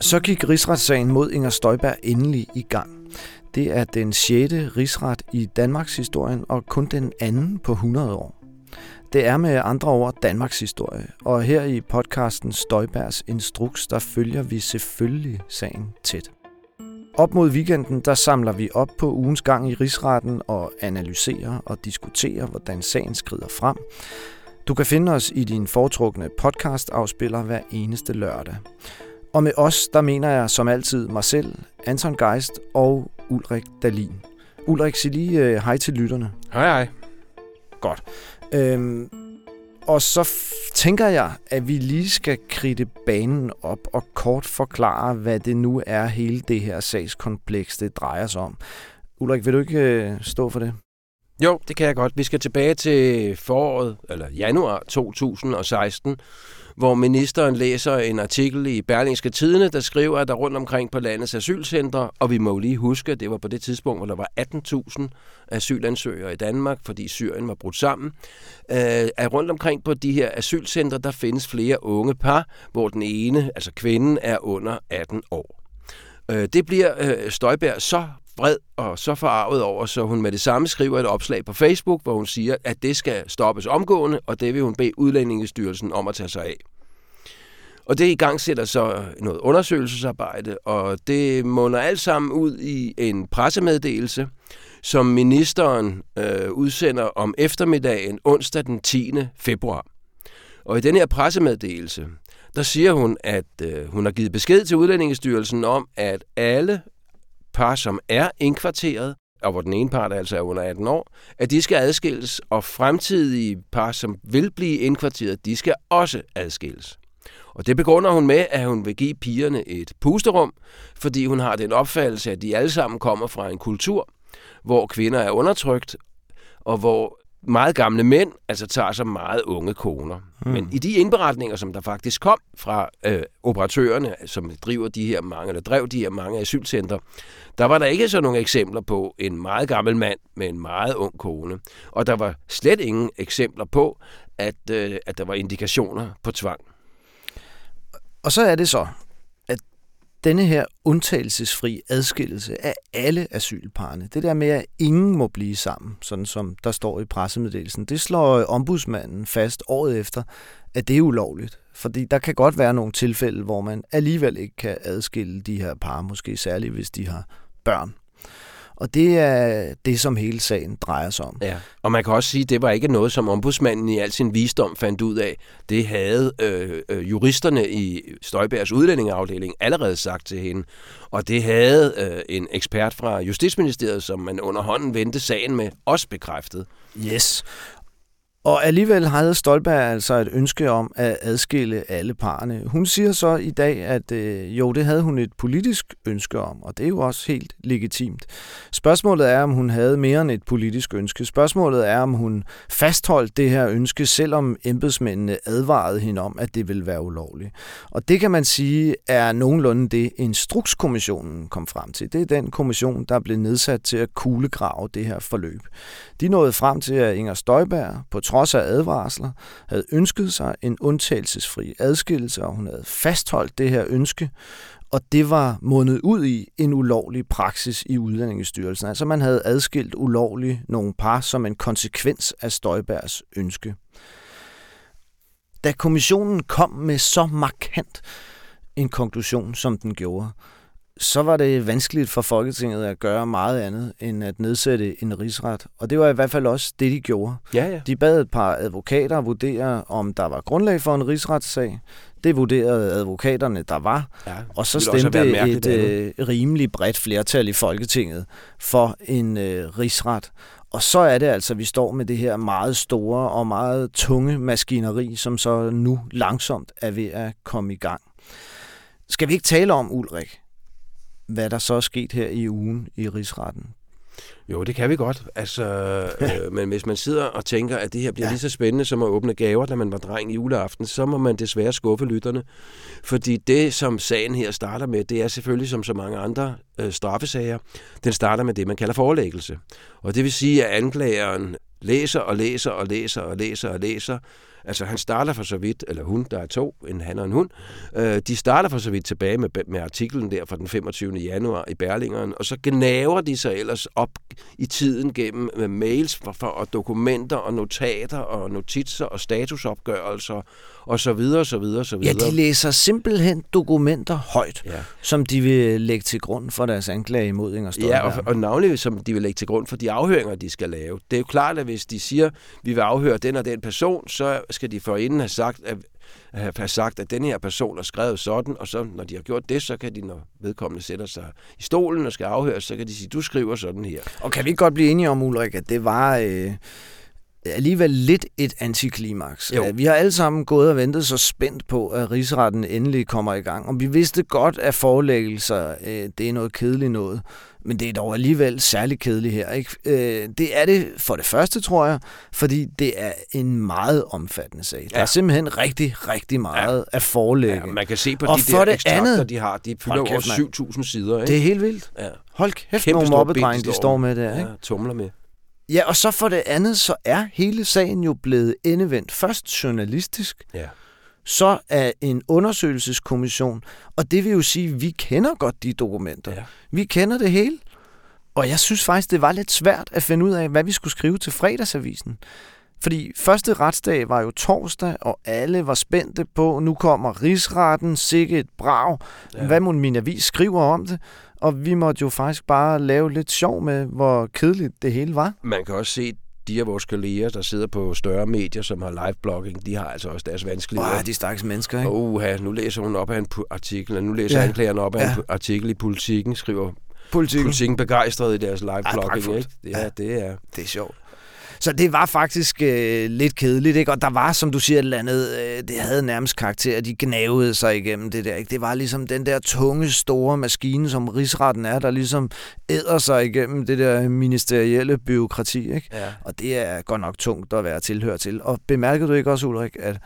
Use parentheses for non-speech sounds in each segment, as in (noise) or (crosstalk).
Så gik rigsretssagen mod Inger Støjberg endelig i gang. Det er den 6. rigsret i Danmarks historien og kun den anden på 100 år. Det er med andre ord Danmarks historie, og her i podcasten Støjbergs Instruks, der følger vi selvfølgelig sagen tæt. Op mod weekenden, der samler vi op på ugens gang i rigsretten og analyserer og diskuterer, hvordan sagen skrider frem. Du kan finde os i din foretrukne podcast-afspiller hver eneste lørdag. Og med os, der mener jeg som altid mig selv, Anton Geist og Ulrik Dalin. Ulrik, sig lige uh, hej til lytterne. Hej hej. Godt. Øhm, og så tænker jeg, at vi lige skal kridte banen op og kort forklare, hvad det nu er, hele det her sagskompleks, det drejer sig om. Ulrik, vil du ikke øh, stå for det? Jo, det kan jeg godt. Vi skal tilbage til foråret, eller januar 2016, hvor ministeren læser en artikel i Berlingske Tidene, der skriver, at der rundt omkring på landets asylcentre, og vi må jo lige huske, at det var på det tidspunkt, hvor der var 18.000 asylansøgere i Danmark, fordi Syrien var brudt sammen, øh, at rundt omkring på de her asylcentre, der findes flere unge par, hvor den ene, altså kvinden, er under 18 år. Øh, det bliver øh, Støjberg så vred og så forarvet over, så hun med det samme skriver et opslag på Facebook, hvor hun siger, at det skal stoppes omgående, og det vil hun bede Udlændingestyrelsen om at tage sig af. Og det i gang sætter så noget undersøgelsesarbejde, og det munder alt sammen ud i en pressemeddelelse, som ministeren øh, udsender om eftermiddagen onsdag den 10. februar. Og i den her pressemeddelelse, der siger hun, at øh, hun har givet besked til Udlændingestyrelsen om, at alle par, som er indkvarteret, og hvor den ene part altså er under 18 år, at de skal adskilles, og fremtidige par, som vil blive indkvarteret, de skal også adskilles. Og det begrunder hun med, at hun vil give pigerne et pusterum, fordi hun har den opfattelse, at de alle sammen kommer fra en kultur, hvor kvinder er undertrykt, og hvor meget gamle mænd altså tager sig meget unge koner. Mm. Men i de indberetninger, som der faktisk kom fra øh, operatørerne, som driver de her mange, eller drev de her mange asylcentre, der var der ikke så nogle eksempler på en meget gammel mand med en meget ung kone. Og der var slet ingen eksempler på, at, øh, at der var indikationer på tvang. Og så er det så, denne her undtagelsesfri adskillelse af alle asylparne, det der med, at ingen må blive sammen, sådan som der står i pressemeddelelsen, det slår ombudsmanden fast året efter, at det er ulovligt. Fordi der kan godt være nogle tilfælde, hvor man alligevel ikke kan adskille de her par, måske særligt hvis de har børn. Og det er det, som hele sagen drejer sig om. Ja. Og man kan også sige, at det var ikke noget, som ombudsmanden i al sin visdom fandt ud af. Det havde øh, øh, juristerne i Støjbergs udlændingeafdeling allerede sagt til hende. Og det havde øh, en ekspert fra Justitsministeriet, som man under hånden vendte sagen med, også bekræftet. Yes. Og alligevel havde Stolberg altså et ønske om at adskille alle parerne. Hun siger så i dag, at øh, jo, det havde hun et politisk ønske om, og det er jo også helt legitimt. Spørgsmålet er, om hun havde mere end et politisk ønske. Spørgsmålet er, om hun fastholdt det her ønske, selvom embedsmændene advarede hende om, at det ville være ulovligt. Og det kan man sige er nogenlunde det, Instrukskommissionen kom frem til. Det er den kommission, der blev nedsat til at kuglegrave det her forløb. De nåede frem til, at Inger Støjberg på trods af advarsler, havde ønsket sig en undtagelsesfri adskillelse, og hun havde fastholdt det her ønske, og det var mundet ud i en ulovlig praksis i Udlændingestyrelsen. Altså man havde adskilt ulovligt nogle par som en konsekvens af Støjbergs ønske. Da kommissionen kom med så markant en konklusion, som den gjorde, så var det vanskeligt for Folketinget at gøre meget andet end at nedsætte en rigsret. Og det var i hvert fald også det, de gjorde. Ja, ja. De bad et par advokater vurdere, om der var grundlag for en rigsretssag. Det vurderede advokaterne, der var. Ja, og så stemte et øh, rimelig bredt flertal i Folketinget for en øh, rigsret. Og så er det altså, at vi står med det her meget store og meget tunge maskineri, som så nu langsomt er ved at komme i gang. Skal vi ikke tale om, Ulrik, hvad der så er sket her i ugen i rigsretten. Jo, det kan vi godt. Altså, (laughs) øh, men hvis man sidder og tænker, at det her bliver ja. lige så spændende som at åbne gaver, da man var dreng i juleaften, så må man desværre skuffe lytterne. Fordi det, som sagen her starter med, det er selvfølgelig som så mange andre øh, straffesager, den starter med det, man kalder forelæggelse. Og det vil sige, at anklageren læser og læser og læser og læser og læser Altså han starter for så vidt, eller hun, der er to, en han og en hund, øh, de starter for så vidt tilbage med, med artiklen der fra den 25. januar i Berlingeren, og så gnaver de sig ellers op i tiden gennem med mails for, for, og dokumenter og notater og notitser og statusopgørelser og så videre, så videre, så videre. Ja, de læser simpelthen dokumenter højt, ja. som de vil lægge til grund for deres anklage imod Inger Støjberg. Ja, og, og navnlig som de vil lægge til grund for de afhøringer, de skal lave. Det er jo klart, at hvis de siger, vi vil afhøre den og den person, så skal de forinden have sagt, at have sagt, at den her person har skrevet sådan, og så når de har gjort det, så kan de, når vedkommende sætter sig i stolen og skal afhøres, så kan de sige, du skriver sådan her. Og kan vi godt blive enige om, Ulrik, at det var... Øh alligevel lidt et antiklimaks. Jo. Vi har alle sammen gået og ventet så spændt på, at rigsretten endelig kommer i gang. Og vi vidste godt, at forelæggelser, øh, det er noget kedeligt noget. Men det er dog alligevel særligt kedeligt her. Ikke? Øh, det er det for det første, tror jeg, fordi det er en meget omfattende sag. Ja. Der er simpelthen rigtig, rigtig meget ja. at forelægge. Ja, man kan se på og de der det andet, de har. De fylder over 7.000 sider. Ikke? Det er helt vildt. Ja. Hold kæft, Kæmpe nogle mobbedrenge, de står med der. Ikke? Ja, tumler med. Ja, og så for det andet, så er hele sagen jo blevet endevendt. Først journalistisk, ja. Så er en undersøgelseskommission, og det vil jo sige, at vi kender godt de dokumenter. Ja. Vi kender det hele. Og jeg synes faktisk, det var lidt svært at finde ud af, hvad vi skulle skrive til fredagsavisen. Fordi første retsdag var jo torsdag, og alle var spændte på, nu kommer rigsretten, sikke et brag. Ja. Hvad må min avis skriver om det? Og vi måtte jo faktisk bare lave lidt sjov med, hvor kedeligt det hele var. Man kan også se, de af vores kolleger, der sidder på større medier, som har live-blogging, de har altså også deres vanskeligheder. Wow, de stakkels mennesker, ikke? Uh, nu læser hun op af en artikel, og nu læser ja. anklageren op af ja. en artikel i Politiken, skriver Politiken, Politiken begejstret i deres live-blogging, ikke? Ja, det er... Det er sjovt. Så det var faktisk øh, lidt kedeligt, ikke? Og der var, som du siger, et eller andet, øh, det havde nærmest karakter, de gnavede sig igennem det der, ikke? Det var ligesom den der tunge, store maskine, som rigsretten er, der ligesom æder sig igennem det der ministerielle byråkrati, ikke? Ja. Og det er godt nok tungt at være tilhør til. Og bemærkede du ikke også, Ulrik, at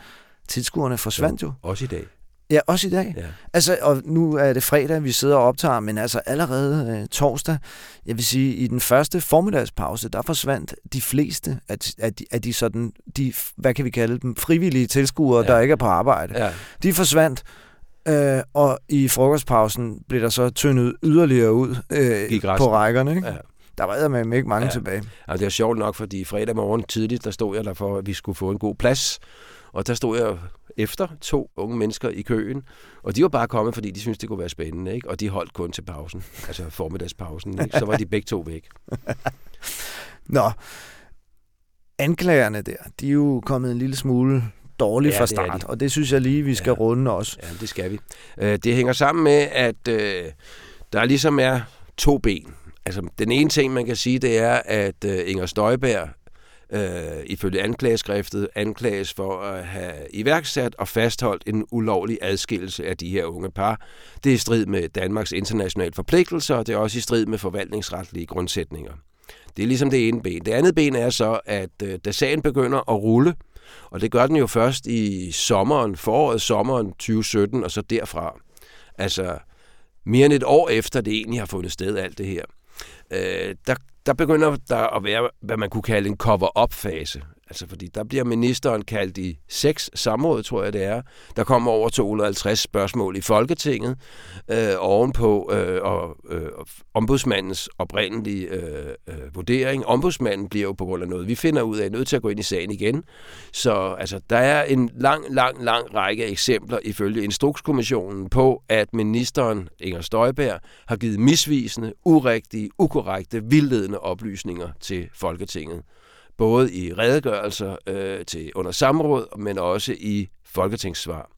tilskuerne forsvandt jo? jo? Også i dag. Ja, også i dag. Ja. Altså, og nu er det fredag, vi sidder og optager, men altså allerede øh, torsdag, jeg vil sige, i den første formiddagspause, der forsvandt de fleste af, af, de, af de sådan, de, hvad kan vi kalde dem, frivillige tilskuere, ja. der ikke er på arbejde. Ja. De forsvandt, øh, og i frokostpausen blev der så tyndet yderligere ud øh, på rækkerne. Ikke? Ja. Der var med ikke mange ja. tilbage. Ja, det er sjovt nok, fordi fredag morgen tidligt, der stod jeg der for, at vi skulle få en god plads. Og der stod jeg efter to unge mennesker i køen, og de var bare kommet, fordi de syntes, det kunne være spændende, ikke? og de holdt kun til pausen, altså formiddagspausen, ikke? så var de begge to væk. (laughs) Nå, anklagerne der, de er jo kommet en lille smule dårligt ja, fra start, det og det synes jeg lige, vi skal ja. runde også. Ja, det skal vi. Øh, det hænger sammen med, at øh, der ligesom er to ben. Altså, den ene ting, man kan sige, det er, at øh, Inger Støjberg øh, ifølge anklageskriftet anklages for at have iværksat og fastholdt en ulovlig adskillelse af de her unge par. Det er i strid med Danmarks internationale forpligtelser, og det er også i strid med forvaltningsretlige grundsætninger. Det er ligesom det ene ben. Det andet ben er så, at øh, da sagen begynder at rulle, og det gør den jo først i sommeren, foråret sommeren 2017, og så derfra. Altså mere end et år efter det egentlig har fundet sted, alt det her, øh, der der begynder der at være, hvad man kunne kalde en cover-up-fase. Altså fordi der bliver ministeren kaldt i seks samråd, tror jeg det er. Der kommer over 250 spørgsmål i Folketinget øh, ovenpå øh, og, øh, ombudsmandens oprindelige øh, øh, vurdering. Ombudsmanden bliver jo på grund af noget, vi finder ud af, nødt til at gå ind i sagen igen. Så altså, der er en lang, lang, lang række eksempler ifølge Instrukskommissionen på, at ministeren Inger Støjberg har givet misvisende, urigtige, ukorrekte, vildledende oplysninger til Folketinget både i redegørelser øh, til under samråd, men også i folketingssvar.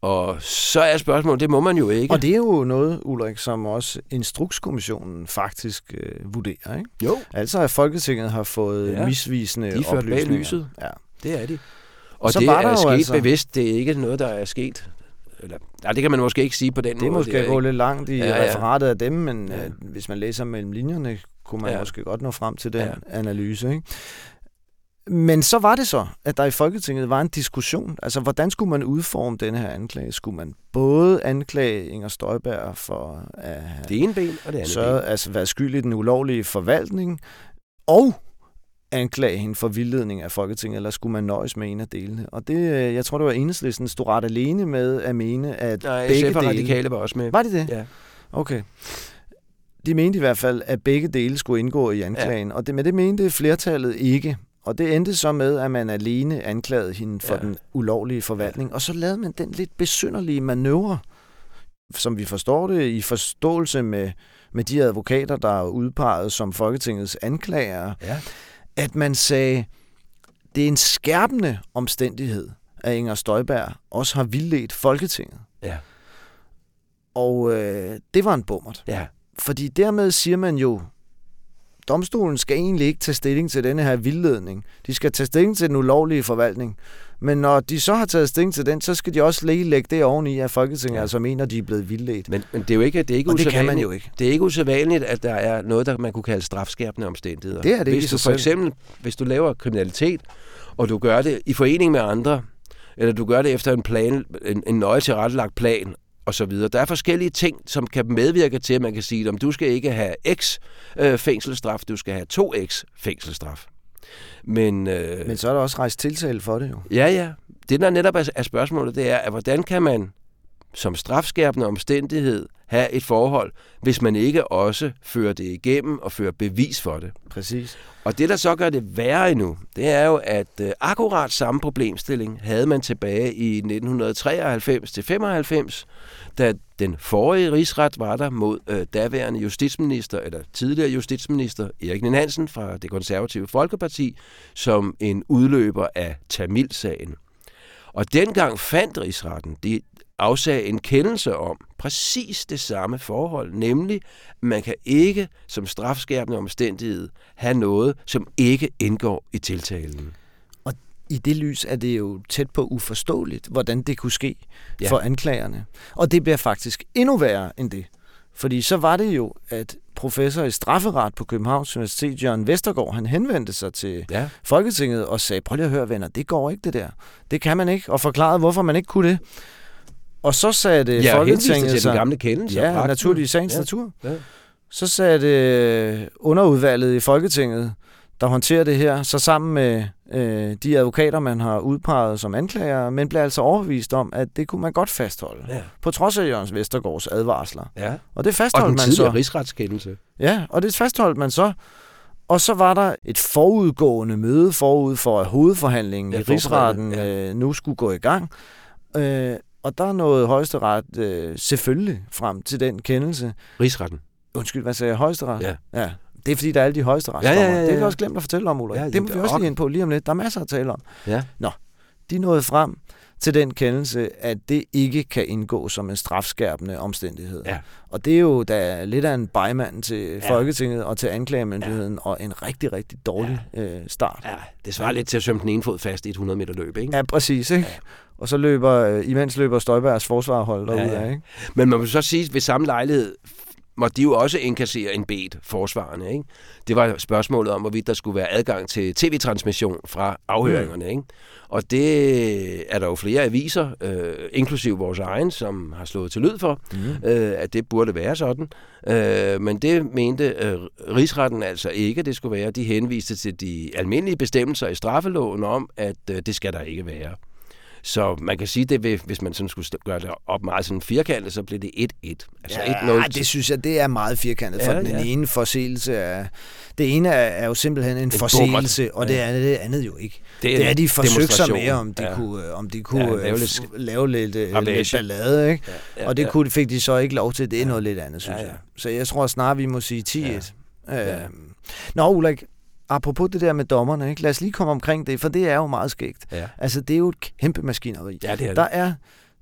Og så er spørgsmålet, det må man jo ikke. Og det er jo noget, Ulrik, som også Instrukskommissionen faktisk øh, vurderer, ikke? Jo. Altså at Folketinget har fået ja. misvisende de er bag lyset. Ja. Det er de. Og så det er sket altså... bevidst, det er ikke noget, der er sket eller, nej, det kan man måske ikke sige på den det måde. Det er måske gå lidt langt i ja, ja. referatet af dem, men ja. øh, hvis man læser mellem linjerne, kunne man ja. måske godt nå frem til den ja. analyse. Ikke? Men så var det så, at der i Folketinget var en diskussion. Altså, hvordan skulle man udforme denne her anklage? Skulle man både anklage Inger Støjberg for at det ene ben og det andet så, ben. Altså, være skyld i den ulovlige forvaltning, og anklage hende for vildledning af Folketinget, eller skulle man nøjes med en af delene? Og det, øh, jeg tror, det var enhedslisten stod ret alene med at mene, at Nej, begge SF og dele... Radikale var også med. Var de det? Ja. Okay. De mente i hvert fald, at begge dele skulle indgå i anklagen, ja. og det, men det mente flertallet ikke. Og det endte så med, at man alene anklagede hende for ja. Ja. den ulovlige forvaltning, og så lavede man den lidt besynderlige manøvre, som vi forstår det, i forståelse med, med de advokater, der er udpeget som Folketingets anklagere, Ja. At man sagde, det er en skærpende omstændighed, at Inger Støjberg også har vildledt Folketinget. Ja. Og øh, det var en bummert. Ja. Fordi dermed siger man jo, domstolen skal egentlig ikke tage stilling til denne her vildledning. De skal tage stilling til den ulovlige forvaltning. Men når de så har taget stilling til den, så skal de også lige lægge det oveni, at Folketinget ja. Altså mener, at de er blevet vildledt. Men, men det er jo ikke, det er ikke Og det kan man jo ikke. Det er ikke usædvanligt, at der er noget, der man kunne kalde strafskærpende omstændigheder. Det er det hvis du for eksempel, hvis du laver kriminalitet, og du gør det i forening med andre, eller du gør det efter en plan, en, en nøje tilrettelagt plan, og så videre. Der er forskellige ting, som kan medvirke til, at man kan sige, om du skal ikke have x øh, fængselsstraf, du skal have 2x fængselsstraf. Men, øh, Men så er der også rejst tiltale for det jo. Ja, ja. Det, der netop er spørgsmålet, det er, at hvordan kan man som strafskærpende omstændighed have et forhold, hvis man ikke også fører det igennem og fører bevis for det. Præcis. Og det, der så gør det værre endnu, det er jo, at øh, akkurat samme problemstilling havde man tilbage i 1993-95, da den forrige rigsret var der mod øh, daværende justitsminister, eller tidligere justitsminister Erik Nien Hansen fra det konservative Folkeparti, som en udløber af Tamilsagen. Og dengang fandt rigsretten, de afsagde en kendelse om præcis det samme forhold, nemlig man kan ikke som strafskærpende omstændighed have noget, som ikke indgår i tiltalen. I det lys er det jo tæt på uforståeligt, hvordan det kunne ske. Ja. for anklagerne. Og det bliver faktisk endnu værre end det. Fordi så var det jo, at professor i strafferet på Københavns Universitet, Jørgen Vestergaard, han henvendte sig til Ja, Folketinget og sagde, prøv lige at høre venner, det går ikke det der. Det kan man ikke, og forklarede, hvorfor man ikke kunne det. Og så sagde det ja Folketinget til sig, den gamle kendelse. og ja, i sagens Ja. natur. Ja. Så sagde det underudvalget i Folketinget, der håndterer det her, så sammen med øh, de advokater, man har udpeget som anklager, men blev altså overbevist om, at det kunne man godt fastholde. Ja. På trods af Jørgens Vestergaards advarsler. ja. Og det Og fastholdt den man så. rigsretskendelse. Ja, og det fastholdt man så. Og så var der et forudgående møde forud for, at hovedforhandlingen Ja, ja, i rigsretten forberedende, øh, nu skulle gå i gang. Øh, og der nåede højesteret øh, selvfølgelig frem til den kendelse. Rigsretten. Undskyld, hvad sagde jeg? Højesteret? Ja. ja. Det er fordi, der er alle de højeste Ja, ja, ja, ja. Det har jeg også glemt at fortælle om, Ulrik. Ja, det- må vi også lige ind på lige om lidt. Der er masser at tale om. Ja. De nåede frem til den kendelse, at det ikke kan indgå som en strafskærpende omstændighed. Ja. Og det er jo da lidt af en bejmand til Ja. Folketinget og til anklagemyndigheden, ja. og en rigtig, rigtig dårlig ja. øh, start. Ja, det svarer lidt til at svømme den ene fod fast i et 100 meter løb, ikke? Ja, præcis. Ikke? Ja. Og så løber, øh, imens løber Støjbergs forsvarhold derude Ja, ja. Ikke? Men man må så sige, at ved samme lejlighed måtte de jo også indkassere en bed forsvarende. Ikke? Det var spørgsmålet om, hvorvidt der skulle være adgang til tv-transmission fra afhøringerne. Mm. Ikke? Og det er der jo flere aviser, øh, inklusiv vores egen, som har slået til lyd for, Mm. øh, at det burde være sådan. Øh, men det mente øh, rigsretten altså ikke, det skulle være. De henviste til de almindelige bestemmelser i straffeloven om, at øh, det skal der ikke være. Så man kan sige, det hvis man sådan skulle gøre det op meget sådan firkantet, så bliver det 1-1. Altså ja, 1-0 det synes jeg, det er meget firkantet, for Ja, ja, den ja. ene forseelse er... Det ene er, er jo simpelthen en forseelse, og det Ja. andet, det andet jo ikke. Det Det er, de forsøgte sig med, om de Ja. ja. kunne, øh, om de kunne Ja, ja, lave lidt lave lidt, øh, lidt ballade, ikke? Ja, ja, og det ja. kunne, fik de så ikke lov til. Det er noget lidt andet, synes Ja, ja, ja. jeg. Så jeg tror snart, vi må sige 10-1. Ja. Ja. Øhm. Nå, Ulrik, apropos det der med dommerne, ikke? lad os lige komme omkring det, for det er jo meget skægt. Ja, Altså, det er jo et kæmpe maskineri. ja det er Der det. er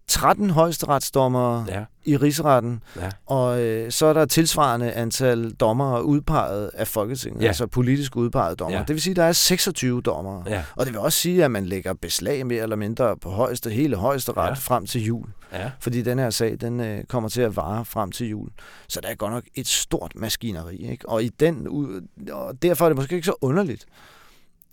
13 højesteretsdommere Ja, i rigsretten, ja. og øh, så er der tilsvarende antal dommere udpeget af Folketinget, Ja. altså politisk udpeget dommere. Ja. Det vil sige, at der er 26 dommere. Ja, Og det vil også sige, at man lægger beslag mere eller mindre på højeste, hele højesteret Ja. frem til jul. ja. Fordi den her sag, den øh, kommer til at vare frem til jul. Så der er godt nok et stort maskineri. Ikke? Og, i den, og derfor er det måske ikke så underligt,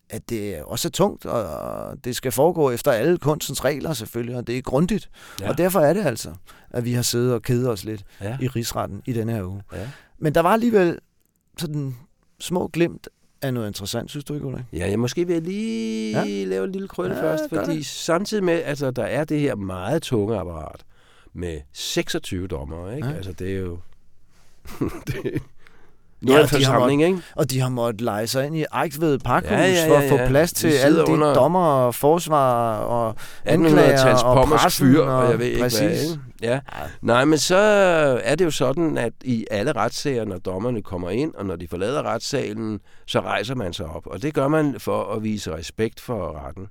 at det også er tungt, og det skal foregå efter alle kunstens regler selvfølgelig, og det er grundigt. Ja. Og derfor er det altså, at vi har siddet og kedet os lidt Ja. i rigsretten i denne her uge. Ja. Men der var alligevel sådan små glimt er noget interessant, synes du ikke, Ulrik? Ja, jeg måske vil jeg lige ja. lave en lille krølle ja, først, fordi det. samtidig med, altså, der er det her meget tunge apparat med 26 dommer, ikke? Ja. Altså, det er jo... (laughs) det, ja, er forsamling, måtte, ikke? Og de har måttet lege sig ind i Ejksved Parkhus ja, ja, ja, ja. for at få plads til alle de under... dommer og forsvar og anklager og pressen. Fyr, og, og jeg ved ikke præcis. hvad. Ikke? Ja. Nej, men så er det jo sådan, at i alle retssager, når dommerne kommer ind, og når de forlader retssalen, så rejser man sig op. Og det gør man for at vise respekt for retten.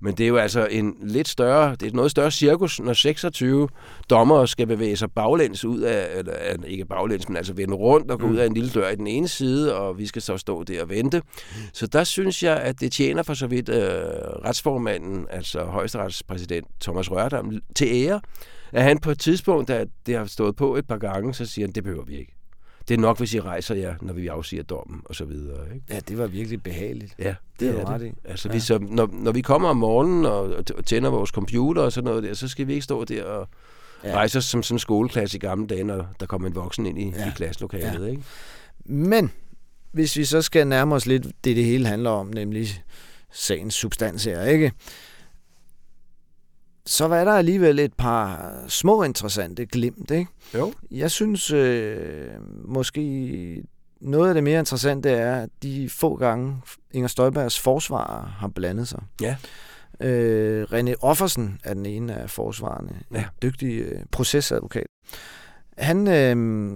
Men det er jo altså en lidt større, det er et noget større cirkus, når 26 dommer skal bevæge sig baglæns ud af, eller ikke baglæns, men altså vende rundt og gå mm. ud af en lille dør i den ene side, og vi skal så stå der og vente. Så der synes jeg, at det tjener for så vidt øh, retsformanden, altså højesteretspræsident Thomas Rørdam, til ære, at han på et tidspunkt, da det har stået på et par gange, så siger han, det behøver vi ikke. Det er nok, hvis I rejser jer, når vi afsiger dommen, og så videre. Ikke? Ja, det var virkelig behageligt. Ja, det, det er det. Altså, ja. vi så, når, når vi kommer om morgenen og, tænder vores computer og sådan noget der, så skal vi ikke stå der og ja. rejse os som sådan en skoleklasse i gamle dage, når der kommer en voksen ind i, ja. i klasselokalet. Ja. Ikke? Men hvis vi så skal nærme os lidt det, det hele handler om, nemlig sagens substans her, ikke? Så var der alligevel et par små interessante glimt. Ikke? Jo. Jeg synes øh, måske noget af det mere interessante er, at de få gange Inger Støjbergs forsvarer har blandet sig. Ja. Øh, René Offersen er den ene af forsvarerne. Ja. En dygtig øh, procesadvokat. Han, øh,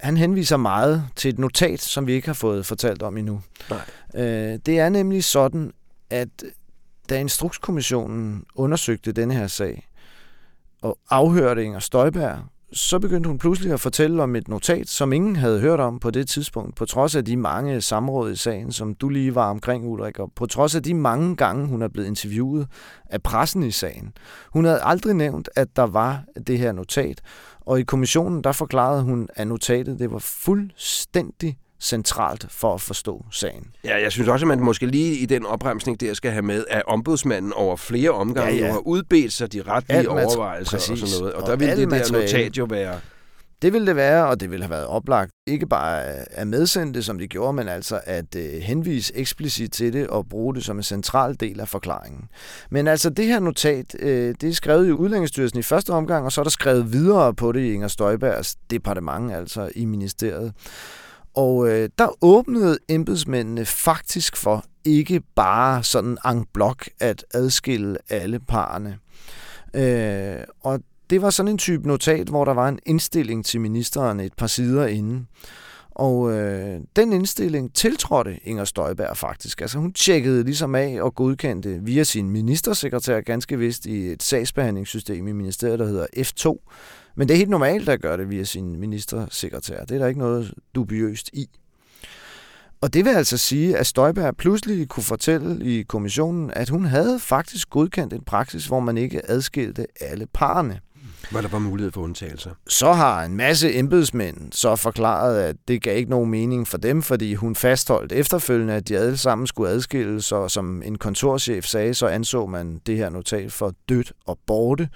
han henviser meget til et notat, som vi ikke har fået fortalt om endnu. Nej. Øh, det er nemlig sådan, at da Instrukskommissionen undersøgte denne her sag og afhørte Inger Støjberg, så begyndte hun pludselig at fortælle om et notat, som ingen havde hørt om på det tidspunkt, på trods af de mange samråd i sagen, som du lige var omkring, Ulrik, og på trods af de mange gange, hun er blevet interviewet af pressen i sagen. Hun havde aldrig nævnt, at der var det her notat, og i kommissionen, der forklarede hun, at notatet det var fuldstændig centralt for at forstå sagen. Ja, jeg synes også, at man måske lige i den opremsning der skal have med, at ombudsmanden over flere omgange ja, ja. har udbedt sig de retlige alt overvejelser præcis. og sådan noget. Og, og der vil det der notat jo være... Det ville det være, og det ville have været oplagt. Ikke bare at medsende det, som de gjorde, men altså at øh, henvise eksplicit til det og bruge det som en central del af forklaringen. Men altså det her notat, øh, det er skrevet i Udlændingsstyrelsen i første omgang, og så er der skrevet videre på det i Inger Støjbergs departement, altså i ministeriet. Og øh, der åbnede embedsmændene faktisk for ikke bare sådan en blok at adskille alle parerne. Øh, og det var sådan en type notat, hvor der var en indstilling til ministeren et par sider inden. Og øh, den indstilling tiltrådte Inger Støjberg faktisk. Altså hun tjekkede ligesom af og godkendte via sin ministersekretær ganske vist i et sagsbehandlingssystem i ministeriet, der hedder F2, men det er helt normalt at gøre det via sin ministersekretær. Det er der ikke noget dubiøst i. Og det vil altså sige, at Støjberg pludselig kunne fortælle i kommissionen, at hun havde faktisk godkendt en praksis, hvor man ikke adskilte alle parerne. Hvor der var mulighed for undtagelser. Så har en masse embedsmænd så forklaret, at det gav ikke nogen mening for dem, fordi hun fastholdt efterfølgende, at de alle sammen skulle adskilles, og som en kontorchef sagde, så anså man det her notat for dødt og borte.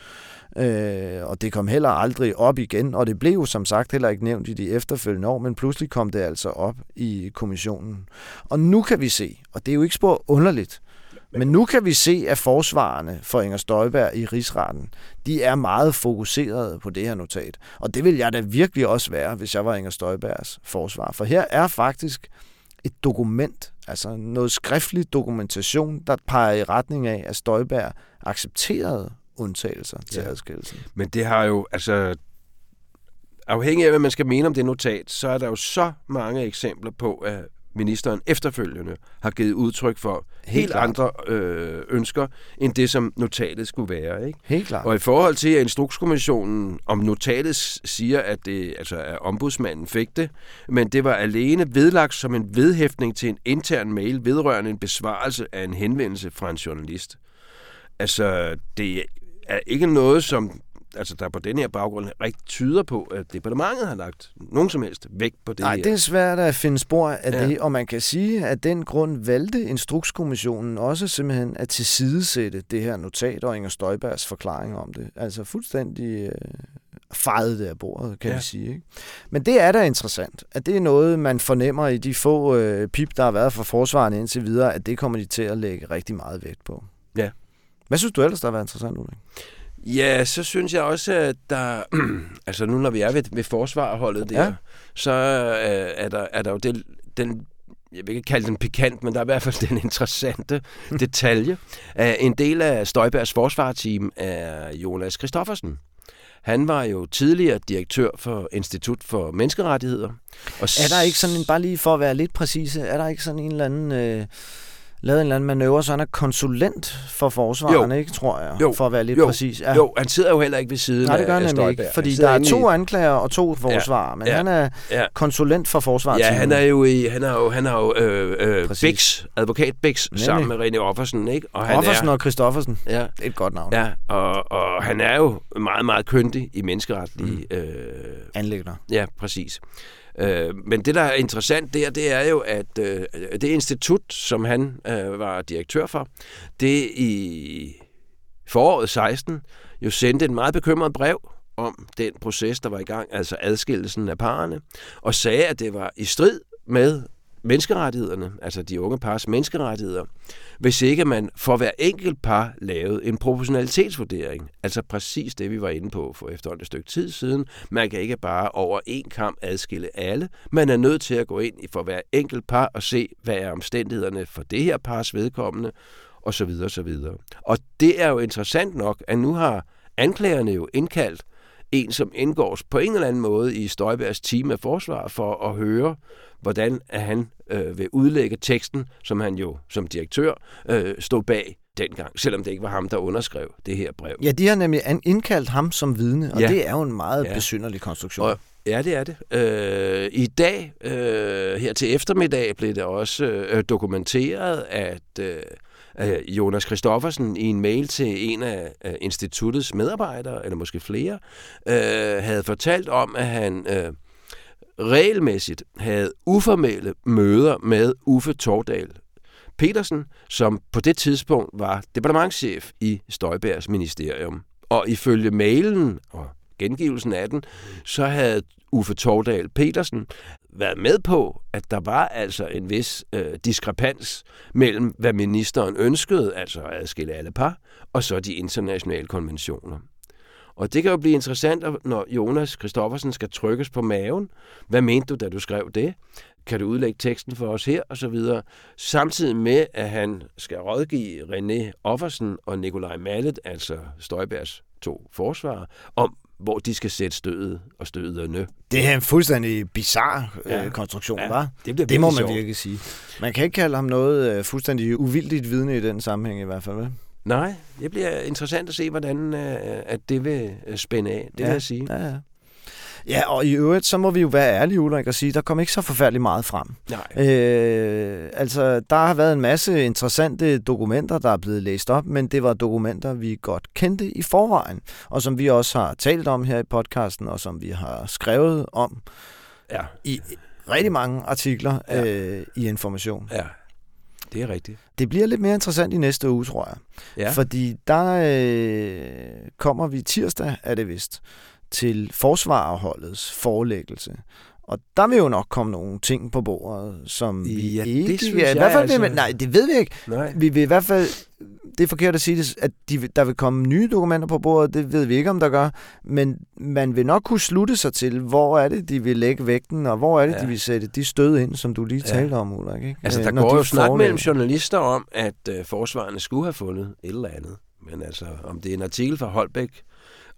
Øh, og det kom heller aldrig op igen, og det blev jo som sagt heller ikke nævnt i de efterfølgende år, men pludselig kom det altså op i kommissionen. Og nu kan vi se, og det er jo ikke spor underligt, men nu kan vi se, at forsvarerne for Inger Støjberg i rigsretten, de er meget fokuseret på det her notat. Og det vil jeg da virkelig også være, hvis jeg var Inger Støjbergs forsvar. For her er faktisk et dokument, altså noget skriftlig dokumentation, der peger i retning af, at Støjberg accepterede undtagelser til ja. adskillelsen. Men det har jo, altså, afhængig af, hvad man skal mene om det notat, så er der jo så mange eksempler på, at ministeren efterfølgende har givet udtryk for helt, helt andre øh, ønsker, end det, som notatet skulle være. Ikke? Helt klart. Og i forhold til, at Instrukskommissionen om notatet siger, at, det, altså, at ombudsmanden fik det, men det var alene vedlagt som en vedhæftning til en intern mail vedrørende en besvarelse af en henvendelse fra en journalist. Altså, det er ikke noget, som altså, der på den her baggrund rigtig tyder på, at departementet har lagt nogen som helst vægt på det Nej, her. det er svært at finde spor af ja. det, og man kan sige, at den grund valgte Instrukskommissionen også simpelthen at tilsidesætte det her notat og Inger Støjbergs forklaring om det. Altså fuldstændig øh, fejede det af bordet, kan ja. vi sige. Ikke? Men det er da interessant, at det er noget, man fornemmer i de få øh, pip, der har været fra forsvaren indtil videre, at det kommer de til at lægge rigtig meget vægt på. Hvad synes du ellers, der har været interessant, Ulrik? Ja, så synes jeg også, at der... (clears throat) altså nu, når vi er ved, ved forsvarholdet der, ja. så øh, er, der, er der jo det, den jeg vil ikke kalde den pikant, men der er i hvert fald den interessante (laughs) detalje. En del af Støjbergs forsvarteam er Jonas Christoffersen. Han var jo tidligere direktør for Institut for Menneskerettigheder. Og er der ikke sådan en, bare lige for at være lidt præcise, er der ikke sådan en eller anden... Øh lavet en eller anden manøvre, så han er konsulent for forsvaren, ikke, tror jeg, jo. for at være lidt jo. præcis. Ja. Jo, han sidder jo heller ikke ved siden Nej, det gør han nemlig ikke, fordi der er to i... anklager og to forsvarer, ja. men ja. han er ja. konsulent for forsvaret. Ja, han er jo i, han er jo, han er jo øh, øh, Bix, advokat Bix, nemlig. sammen med René Offersen, ikke? Og han Offersen er, og Christoffersen, ja. det er et godt navn. Ja, og, og han er jo meget, meget køndig i menneskeretlige... Mm. Øh, Anlægner. Ja, præcis. Øh, men det, der er interessant der, det er jo, at øh, det institut, som han øh, var direktør for, det i foråret 16 jo sendte en meget bekymret brev om den proces, der var i gang, altså adskillelsen af parerne, og sagde, at det var i strid med menneskerettighederne, altså de unge pars menneskerettigheder, hvis ikke man for hver enkelt par lavede en proportionalitetsvurdering. Altså præcis det, vi var inde på for efterhånden et stykke tid siden. Man kan ikke bare over en kamp adskille alle. Man er nødt til at gå ind for hver enkelt par og se, hvad er omstændighederne for det her pars vedkommende, og så videre, og så videre. Og det er jo interessant nok, at nu har anklagerne jo indkaldt en, som indgår på en eller anden måde i Støjbergs team af forsvar for at høre, hvordan at han øh, vil udlægge teksten, som han jo som direktør øh, stod bag dengang, selvom det ikke var ham, der underskrev det her brev. Ja, de har nemlig indkaldt ham som vidne, og ja. det er jo en meget ja. besynderlig konstruktion. Og, ja, det er det. Øh, I dag, øh, her til eftermiddag, blev det også øh, dokumenteret, at øh, Øh, Jonas Christoffersen i en mail til en af instituttets medarbejdere, eller måske flere, øh, havde fortalt om, at han øh, regelmæssigt havde uformelle møder med Uffe Tordal Petersen, som på det tidspunkt var departementschef i Støjbergs ministerium. Og ifølge mailen og gengivelsen af den, så havde Uffe Tordal Petersen været med på, at der var altså en vis øh, diskrepans mellem, hvad ministeren ønskede, altså at adskille alle par, og så de internationale konventioner. Og det kan jo blive interessant, når Jonas Kristoffersen skal trykkes på maven. Hvad mente du, da du skrev det? Kan du udlægge teksten for os her? Og så videre. Samtidig med, at han skal rådgive René Offersen og Nikolaj Mallet, altså Støjbergs to forsvarer, om hvor de skal sætte stødet og støderne. Det er en fuldstændig bizarre ja. øh, konstruktion, ja, var? Det, det må man sjovt. virkelig sige. Man kan ikke kalde ham noget øh, fuldstændig uvildigt vidne i den sammenhæng i hvert fald, vel? Nej, det bliver interessant at se, hvordan øh, at det vil øh, spænde af, det ja, vil jeg sige. Ja, ja. Ja, og i øvrigt, så må vi jo være ærlige, Ulrik, og sige, der kom ikke så forfærdeligt meget frem. Nej. Øh, altså, der har været en masse interessante dokumenter, der er blevet læst op, men det var dokumenter, vi godt kendte i forvejen, og som vi også har talt om her i podcasten, og som vi har skrevet om ja. i rigtig mange artikler ja. øh, i Information. Ja, det er rigtigt. Det bliver lidt mere interessant i næste uge, tror jeg. Ja. Fordi der øh, kommer vi tirsdag, er det vist, til forsvarerholdets forelæggelse. Og der vil jo nok komme nogle ting på bordet, som vi ja, ikke... Det synes ja, i hvert fald, altså... nej, det ved vi ikke. Nej. Vi vil i hvert fald... Det er forkert at sige, det, at de, der vil komme nye dokumenter på bordet, det ved vi ikke, om der gør. Men man vil nok kunne slutte sig til, hvor er det, de vil lægge vægten, og hvor er det, ja. de vil sætte de stød ind, som du lige ja. talte om, Ulrik. Ikke? Altså, der Når går de jo snak mellem journalister om, at øh, forsvarerne skulle have fundet et eller andet. Men altså, om det er en artikel fra Holbæk,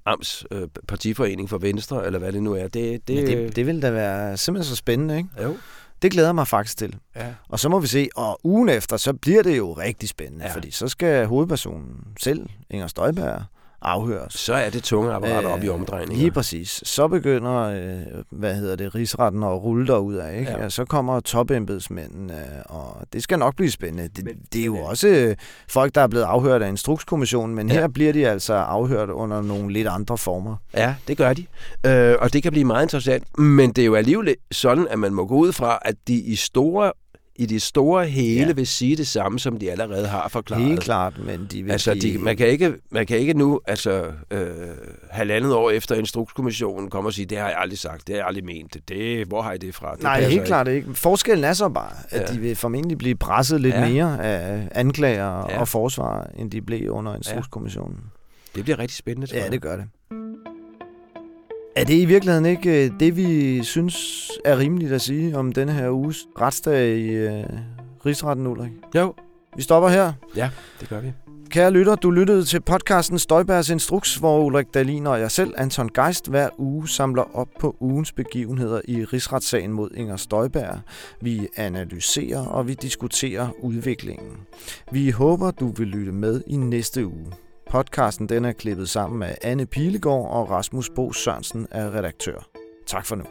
Ams øh, partiforening for Venstre, eller hvad det nu er. Det, det, det, det vil da være simpelthen så spændende, ikke? Jo. Det glæder mig faktisk til. Ja. Og så må vi se, og ugen efter, så bliver det jo rigtig spændende, ja. fordi så skal hovedpersonen selv, Inger Støjberg, afhøres. Så er det tunge apparater øh, op i omdrejninger. Lige præcis. Så begynder, øh, hvad hedder det, rigsretten at rulle derud af. Ikke? Ja. Ja, så kommer topembedsmændene, øh, og det skal nok blive spændende. Det, men, det er jo også øh, folk, der er blevet afhørt af Instrukskommissionen, men ja. her bliver de altså afhørt under nogle lidt andre former. Ja, det gør de. Øh, og det kan blive meget interessant. Men det er jo alligevel sådan, at man må gå ud fra, at de i store i det store hele Ja. vil sige det samme, som de allerede har forklaret. Helt klart, men de vil Altså, de, man, kan ikke, man kan ikke nu, altså øh, halvandet år efter Instrukskommissionen, komme og sige, det har jeg aldrig sagt, det har jeg aldrig ment. Det, hvor har I det fra? Det Nej, helt ikke. klart ikke. Forskellen er så bare, at Ja. de vil formentlig blive presset lidt Ja. mere af anklager Ja. og forsvar, end de blev under Instrukskommissionen. Det bliver rigtig spændende, tror Ja, jeg. det gør det. Er det i virkeligheden ikke øh, det, vi synes er rimeligt at sige om denne her uges retsdag i øh, Rigsretten, Ulrik? Jo, Vi stopper her. ja, det gør vi. Kære lytter, du lyttede til podcasten Støjbærs Instruks, hvor Ulrik Dalin og jeg selv, Anton Geist, hver uge samler op på ugens begivenheder i rigsretssagen mod Inger Støjberg. Vi analyserer og vi diskuterer udviklingen. Vi håber, du vil lytte med i næste uge. Podcasten den er klippet sammen af Anne Pilegaard og Rasmus Bo Sørensen er redaktør. Tak for nu.